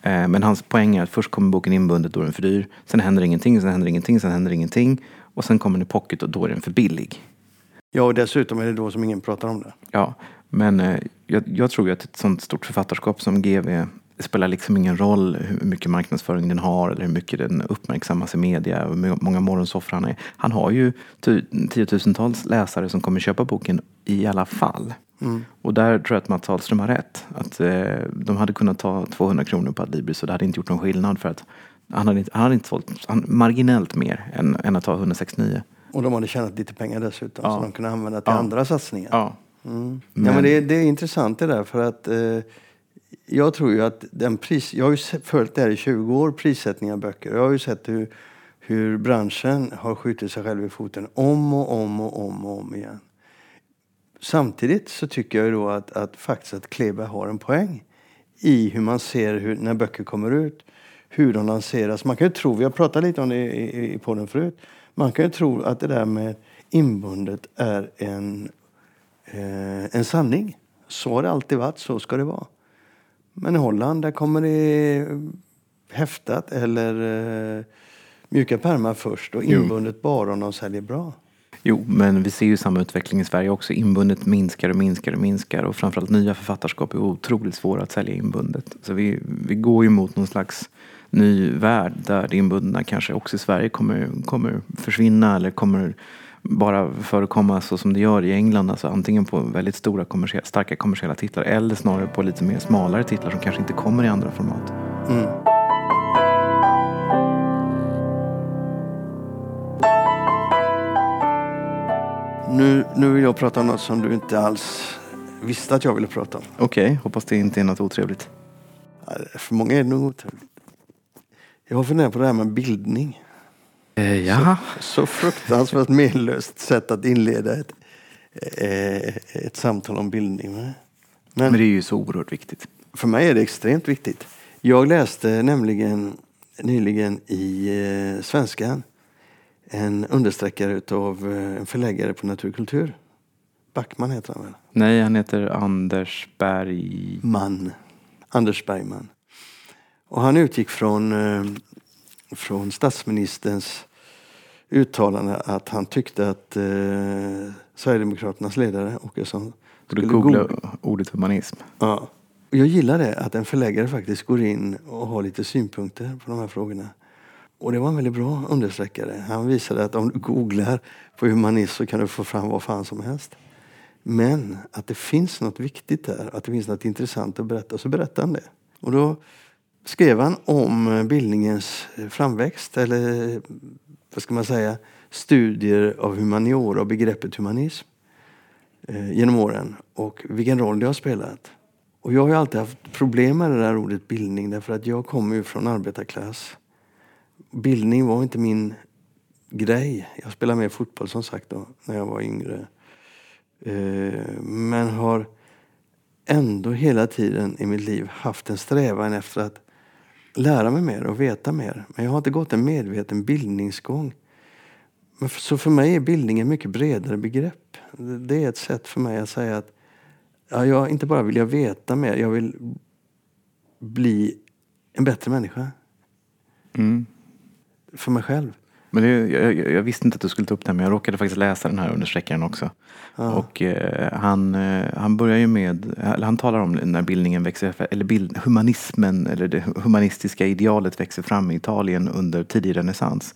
Eh, men hans poäng är att först kommer boken inbundet, då är den för dyr. Sen händer ingenting, sen händer ingenting, sen händer ingenting. Och sen kommer den i pocket och då är den för billig. ja, och dessutom är det då som ingen pratar om det. Ja, men eh, jag, jag tror ju att ett sånt stort författarskap som GV det spelar liksom ingen roll hur mycket marknadsföring den har eller hur mycket den uppmärksammas i media och hur många morgonsoffor han är. Han har ju tu- tiotusentals läsare som kommer köpa boken i alla fall. Och där tror jag att Mats Ahlström har rätt. Att eh, de hade kunnat ta 200 kronor på Adlibris och det hade inte gjort någon skillnad för att han hade inte, han hade inte sålt han, marginellt mer än, än att ta 169. Och de hade tjänat lite pengar dessutom Ja. som de kunde använda till Ja. andra satsningar. Ja, Mm. Men- Ja, men det, är- det är intressant det där för att eh, jag tror ju att den pris... Jag har ju följt det här i 20 år, prissättning av böcker. Jag har ju sett hur, hur branschen har skjutit sig själv i foten om och om och om och om igen. Samtidigt så tycker jag ju då att, att faktiskt att Kleber har en poäng i hur man ser hur, när böcker kommer ut, hur de lanseras. Man kan ju tro, vi har pratat lite om det i, i, i podden förut, man kan ju tro att det där med inbundet är en eh, en sanning. Så har det alltid varit, så ska det vara. Men i Holland där kommer det häftat eller eh, mjuka pärmar först och Jo. inbundet bara om de säljer bra. Jo, men vi ser ju samma utveckling i Sverige också. Inbundet minskar och minskar och minskar och framförallt nya författarskap är otroligt svåra att sälja inbundet. Så vi, vi går ju mot någon slags ny värld där det inbundna kanske också i Sverige kommer, kommer försvinna eller kommer bara förekomma så som det gör i England. Alltså antingen på väldigt stora kommersiella, starka kommersiella titlar eller snarare på lite mer smalare titlar som kanske inte kommer i andra format. Mm. Nu, nu vill jag prata om något som du inte alls visste att jag ville prata om. Okej, hoppas det inte är något otrevligt. För många är det nog otrevligt. Jag har funderat på det här med bildning. Eh, ja. Så fruktansvärt menlöst sätt att inleda ett, eh, ett samtal om bildning. Men, Men det är ju så oerhört viktigt. för mig är det extremt viktigt. Jag läste nämligen nyligen i eh, Svenskan en understreckare utav eh, en förläggare på Naturkultur. Backman heter han väl? Nej, han heter Anders Berg... Man. Anders Bergman. Och han utgick från, eh, från statsministerns uttalande att han tyckte att eh, Sverigedemokraternas ledare Åkesson Borde skulle googla googla- ordet humanism. Ja. Jag gillar det, att en förläggare faktiskt går in och har lite synpunkter på de här frågorna. Och det var en väldigt bra understreckare. Han visade att om du googlar på humanism så kan du få fram vad fan som helst. Men att det finns något viktigt där, att det finns något intressant att berätta, så berättar han det. Och då skrev han om eh, bildningens eh, framväxt, eller vad ska man säga, studier av humaniora och begreppet humanism eh, genom åren och vilken roll det har spelat. Och jag har ju alltid haft problem med det där ordet bildning därför att jag kommer ju från arbetarklass. Bildning var inte min grej. Jag spelade mer fotboll som sagt då, när jag var yngre. Eh, men har ändå hela tiden i mitt liv haft en strävan efter att lära mig mer och veta mer. Men jag har inte gått en medveten bildningsgång. Så för mig är bildning ett mycket bredare begrepp. Det är ett sätt för mig att säga att ja, jag inte bara vill jag veta mer, jag vill bli en bättre människa. Mm. För mig själv. Men det, jag, jag, visste inte att du skulle ta upp det men jag råkade faktiskt läsa den här understreckaren också. Ja. Och eh, han, eh, han börjar ju med, han talar om när bildningen växer, eller bild, humanismen eller det humanistiska idealet växer fram i Italien under tidig renässans.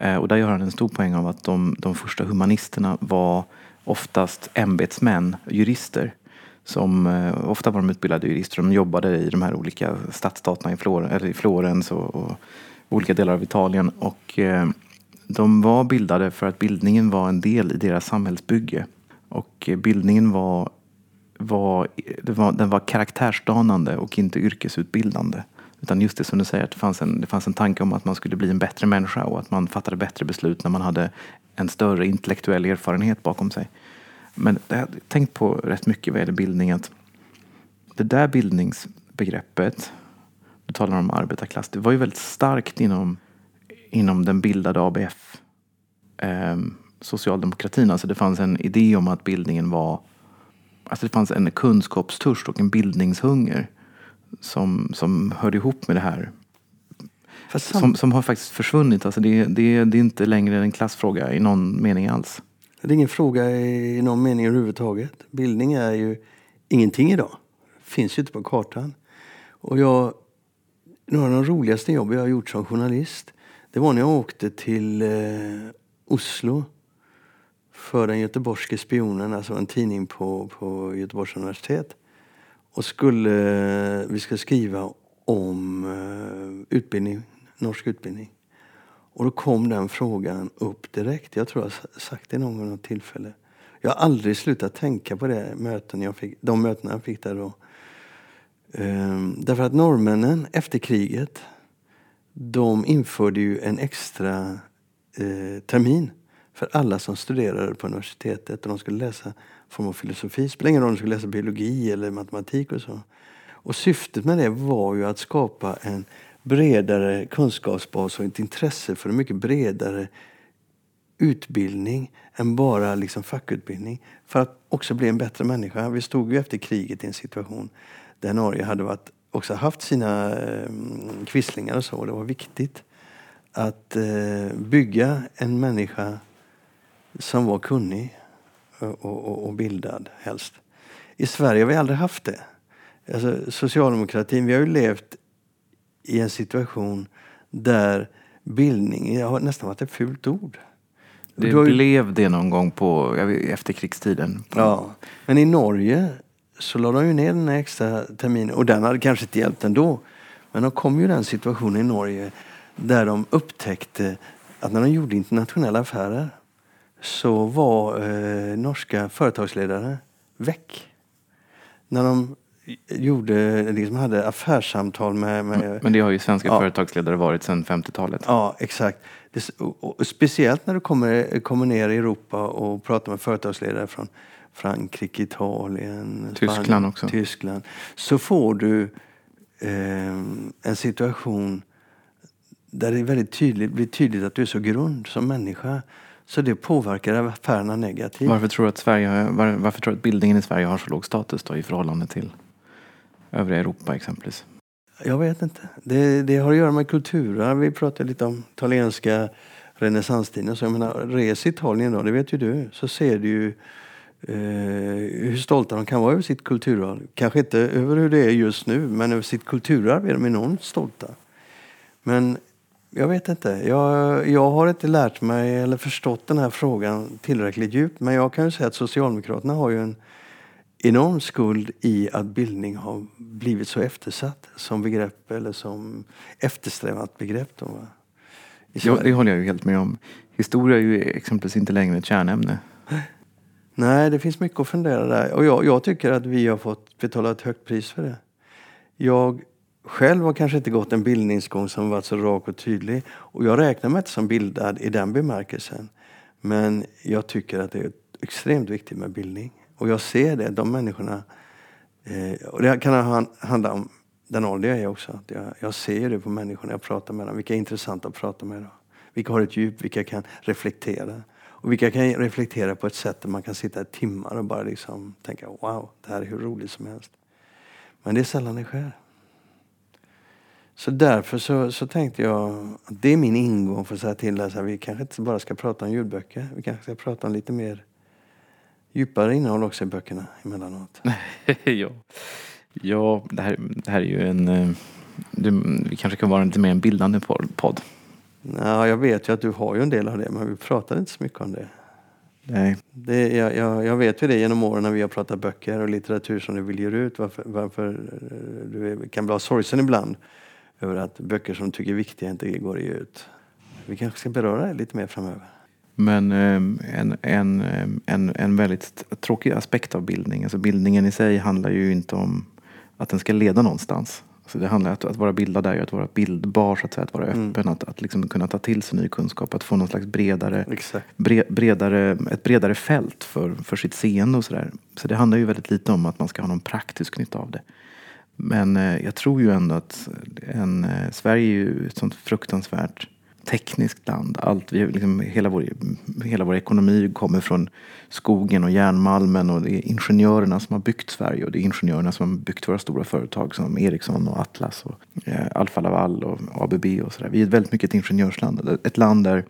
Eh, och där gör han en stor poäng av att de, de första humanisterna var oftast ämbetsmän, jurister. Som, eh, ofta var de utbildade jurister, de jobbade i de här olika stadsstaterna i, Flor, i Florens och, och olika delar av Italien. Och eh, de var bildade för att bildningen var en del i deras samhällsbygge. Och eh, bildningen var, var, var, den var karaktärsdanande och inte yrkesutbildande. Utan just det som du säger, att det fanns, en, det fanns en tanke om att man skulle bli en bättre människa och att man fattade bättre beslut när man hade en större intellektuell erfarenhet bakom sig. Men jag har tänkt på rätt mycket vad gäller bildning att det där bildningsbegreppet, du talar om arbetarklass, det var ju väldigt starkt inom inom den bildade ABF eh, socialdemokratin. Alltså det fanns en idé om att bildningen var Alltså det fanns en kunskapstörst och en bildningshunger som, som hörde ihop med det här. Som, som har faktiskt försvunnit. Alltså det, det, det är inte längre en klassfråga i någon mening alls. Det är ingen fråga i någon mening överhuvudtaget. Bildning är ju ingenting idag. Finns ju inte på kartan. Och jag, några av de roligaste jobb jag har gjort som journalist det var när jag åkte till eh, Oslo för den göteborgske spionen, alltså en tidning på, på Göteborgs universitet. Och skulle, eh, vi skulle skriva om eh, utbildning, norsk utbildning. Och då kom den frågan upp direkt. Jag tror jag sagt det någon gång tillfälle. Jag har aldrig slutat tänka på det möten jag fick, de mötena jag fick där då. Ehm, därför att norrmännen efter kriget de införde ju en extra eh, termin för alla som studerade på universitetet. Och de skulle läsa form av filosofi. Spelar ingen roll om de skulle läsa biologi eller matematik och så. Och syftet med det var ju att skapa en bredare kunskapsbas och ett intresse för en mycket bredare utbildning än bara liksom fackutbildning. För att också bli en bättre människa. Vi stod ju efter kriget i en situation där Norge hade varit också haft sina eh, kvisslingar och så. Det var viktigt att eh, bygga en människa som var kunnig och, och, och, bildad helst. I Sverige har vi aldrig haft det. Alltså, socialdemokratin, vi har ju levt i en situation där bildning har nästan varit ett fult ord. Det ju... blev det någon gång på efterkrigstiden. Ja, men i Norge så la de ju ner den extra terminen och den hade kanske inte hjälpt ändå. Men de kom ju den situationen i Norge där de upptäckte att när de gjorde internationella affärer så var eh, norska företagsledare väck. När de gjorde, liksom hade affärssamtal med... med Men det har ju svenska ja. företagsledare varit sedan 50-talet. Ja, exakt. Det, och, och speciellt när du kommer, kommer ner i Europa och pratar med företagsledare från Frankrike, Italien, Tyskland Spanien, också. Tyskland. Så får du eh, en situation där det är väldigt tydligt, blir tydligt att du är så grund som människa. Så det påverkar affärerna negativt. Varför tror du att, Sverige, var, varför tror du att bildningen i Sverige har så låg status då, i förhållande till övriga Europa exempelvis? Jag vet inte. Det, det har att göra med kulturer. Vi pratade lite om italienska renässanstiden. Så jag menar, res i Italien då, det vet ju du, så ser du ju eh, hur stolta de kan vara över sitt kulturarv. Kanske inte över hur det är just nu, men över sitt kulturarv är de enormt stolta. Men jag vet inte. Jag, jag har inte lärt mig eller förstått den här frågan tillräckligt djupt. Men jag kan ju säga att Socialdemokraterna har ju en enorm skuld i att bildning har blivit så eftersatt som begrepp eller som eftersträvat begrepp. Då, ja, det håller jag ju helt med om. Historia är ju exempelvis inte längre ett kärnämne. Nej, det finns mycket att fundera där. Och jag, jag tycker att vi har fått betala ett högt pris för det. Jag själv har kanske inte gått en bildningsgång som varit så rak och tydlig. Och jag räknar mig inte som bildad i den bemärkelsen. Men jag tycker att det är extremt viktigt med bildning. Och jag ser det, de människorna. Eh, och det kan handla om den ålder jag är också. Att jag, jag ser det på människorna jag pratar med dem. Vilka är intressanta att prata med. Dem, Vilka har ett djup, vilka kan reflektera. Och vilka kan reflektera på ett sätt där man kan sitta i timmar och bara liksom tänka wow, det här är hur roligt som helst. Men det är sällan det sker. Så därför så, så tänkte jag att det är min ingång för att säga till att vi kanske inte bara ska prata om ljudböcker. Vi kanske ska prata om lite mer djupare innehåll också i böckerna emellanåt. ja, ja det, här, det här är ju en... Eh, det, vi kanske kan vara lite mer en bildande podd. Ja, jag vet ju att du har ju en del av det, men vi pratar inte så mycket om det. Nej. det jag, jag, jag vet ju det genom åren när vi har pratat böcker och litteratur som du vill ge ut. Varför, varför eh, du kan bli sorgsen ibland över att böcker som du tycker är viktiga inte går att ge ut. Vi kanske ska beröra det lite mer framöver. Men eh, en, en, eh, en, en väldigt tråkig aspekt av bildning, alltså bildningen i sig handlar ju inte om att den ska leda någonstans. Alltså det handlar om att, att vara bildad är ju att vara bildbar, så att, säga, att vara öppen, att, att liksom kunna ta till sig ny kunskap, att få någon slags bredare, bre, bredare, ett bredare fält för, för sitt seende och sådär. Så det handlar ju väldigt lite om att man ska ha någon praktisk nytta av det. Men eh, jag tror ju ändå att en, eh, Sverige är ju ett sånt fruktansvärt tekniskt land. Allt, vi, liksom, hela, vår, hela vår ekonomi kommer från skogen och järnmalmen och det är ingenjörerna som har byggt Sverige och det är ingenjörerna som har byggt våra stora företag som Ericsson och Atlas och eh, Alfa Laval och ABB och sådär. Vi är väldigt mycket ett ingenjörsland. Ett land där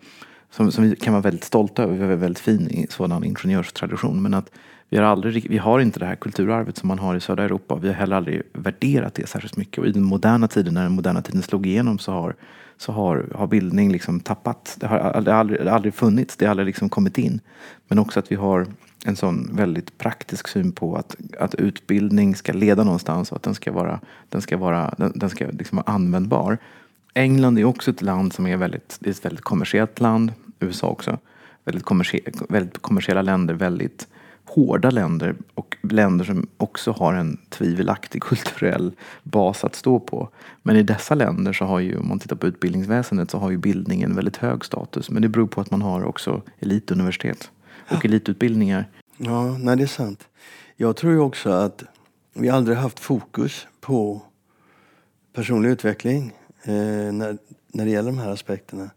som, som vi kan vara väldigt stolta över. Vi har en väldigt fin sådan ingenjörstradition. Men att vi har, aldrig, vi har inte det här kulturarvet som man har i södra Europa. Vi har heller aldrig värderat det särskilt mycket. Och i den moderna tiden, när den moderna tiden slog igenom så har, så har, har bildning liksom tappat. Det har aldrig, aldrig, det har aldrig funnits, det har aldrig liksom kommit in. Men också att vi har en sån väldigt praktisk syn på att, att utbildning ska leda någonstans och att den ska vara, den ska vara, den, den ska liksom vara användbar. England är också ett land som är väldigt, det är ett väldigt kommersiellt land. USA också. Väldigt, kommersie, väldigt kommersiella länder, väldigt hårda länder och länder som också har en tvivelaktig kulturell bas att stå på. Men i dessa länder så har ju, om man tittar på utbildningsväsendet, så har ju bildningen väldigt hög status. Men det beror på att man har också elituniversitet och elitutbildningar. Ja, nej det är sant. Jag tror ju också att vi aldrig haft fokus på personlig utveckling eh, när, när det gäller de här aspekterna.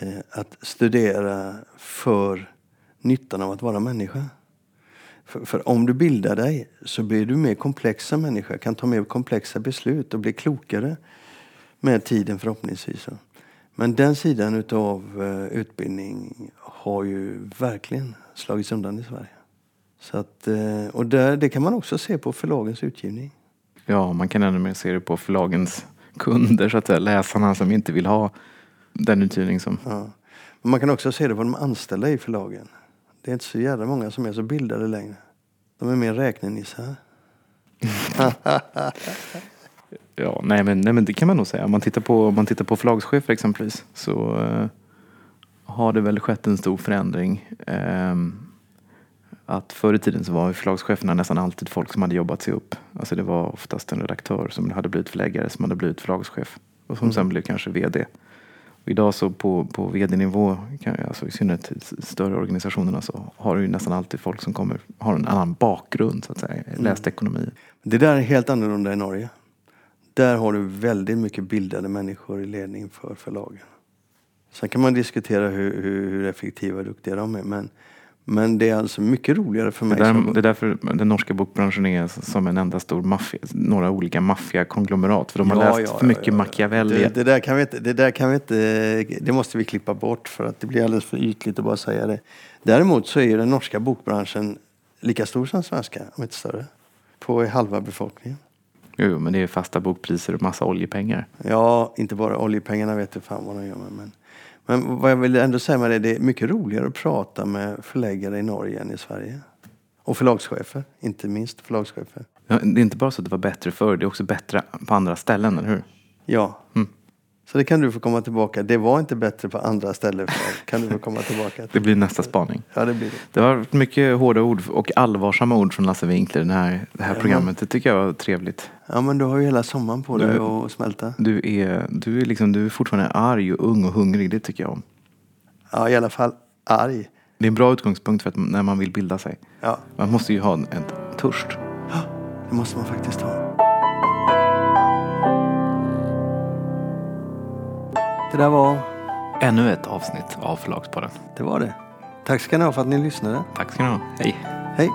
Eh, att studera för nyttan av att vara människa. För, för om du bildar dig så blir du mer komplex som människa, kan ta mer komplexa beslut och bli klokare med tiden förhoppningsvis. Men den sidan utav eh, utbildning har ju verkligen slagits undan i Sverige. Så att, eh, och där, det kan man också se på förlagens utgivning. Ja, man kan ännu mer se det på förlagens kunder, så att säga, läsarna som inte vill ha den utgivning som... Ja. Men man kan också se det på de anställda i förlagen. Det är inte så jävla många som är så bildade längre. De är mer räknenissar. Ja, nej men, nej men det kan man nog säga. Om man tittar på, om man tittar på förlagschefer exempelvis så eh, har det väl skett en stor förändring. Ehm, att förr i tiden så var förlagscheferna nästan alltid folk som hade jobbat sig upp. Alltså det var oftast en redaktör som hade blivit förläggare som hade blivit förlagschef och som sen blev kanske VD. Idag så på, på VD-nivå, kan- alltså i synnerhet i större organisationerna så har du ju nästan alltid folk som kommer, har en annan bakgrund så att säga, läst ekonomi. Det där är helt annorlunda i Norge. Där har du väldigt mycket bildade människor i ledning för förlagen. Sen kan man diskutera hur, hur, hur effektiva och duktiga de är. Men, men det är alltså mycket roligare för Det, mig. där, som- det är därför den norska bokbranschen är som en enda stor maffia, några olika maffiakonglomerat. För de har Ja, läst ja, för mycket ja. Machiavelli. Det, det, där kan vi inte, det där kan vi inte, det måste vi klippa bort för att det blir alldeles för ytligt att bara säga det. Däremot så är den norska bokbranschen lika stor som svenska, om inte större. På halva befolkningen. Jo, men det är fasta bokpriser och massa oljepengar. Ja, inte bara oljepengarna vet du fan vad de gör med. Men, men vad jag vill ändå säga med det, det är mycket roligare att prata med förläggare i Norge än i Sverige. Och förlagschefer, inte minst förlagschefer. Ja, Det är inte bara så att det var bättre förr, det är också bättre på andra ställen, eller hur? Ja. Mm. Så det kan du få komma tillbaka. Det var inte bättre på andra ställen. För kan du få komma tillbaka Det blir nästa spaning. Ja, det blir det. Det varit mycket hårda ord och allvarsamma ord från Lasse Winkler i det här, det här Ja. programmet. Det tycker jag var trevligt. Ja, men du har ju hela sommaren på dig att smälta. Du är, du är, liksom, du är fortfarande arg och ung och hungrig. Det tycker jag om. Ja, i alla fall arg. Det är en bra utgångspunkt för att, när man vill bilda sig. Ja, Man måste ju ha en, en törst. det måste man faktiskt ha. Det där var, Ännu ett avsnitt av Förlagspodden. det var det. Tack ska ni ha för att ni lyssnade. Tack ska ni ha. Hej. Hej!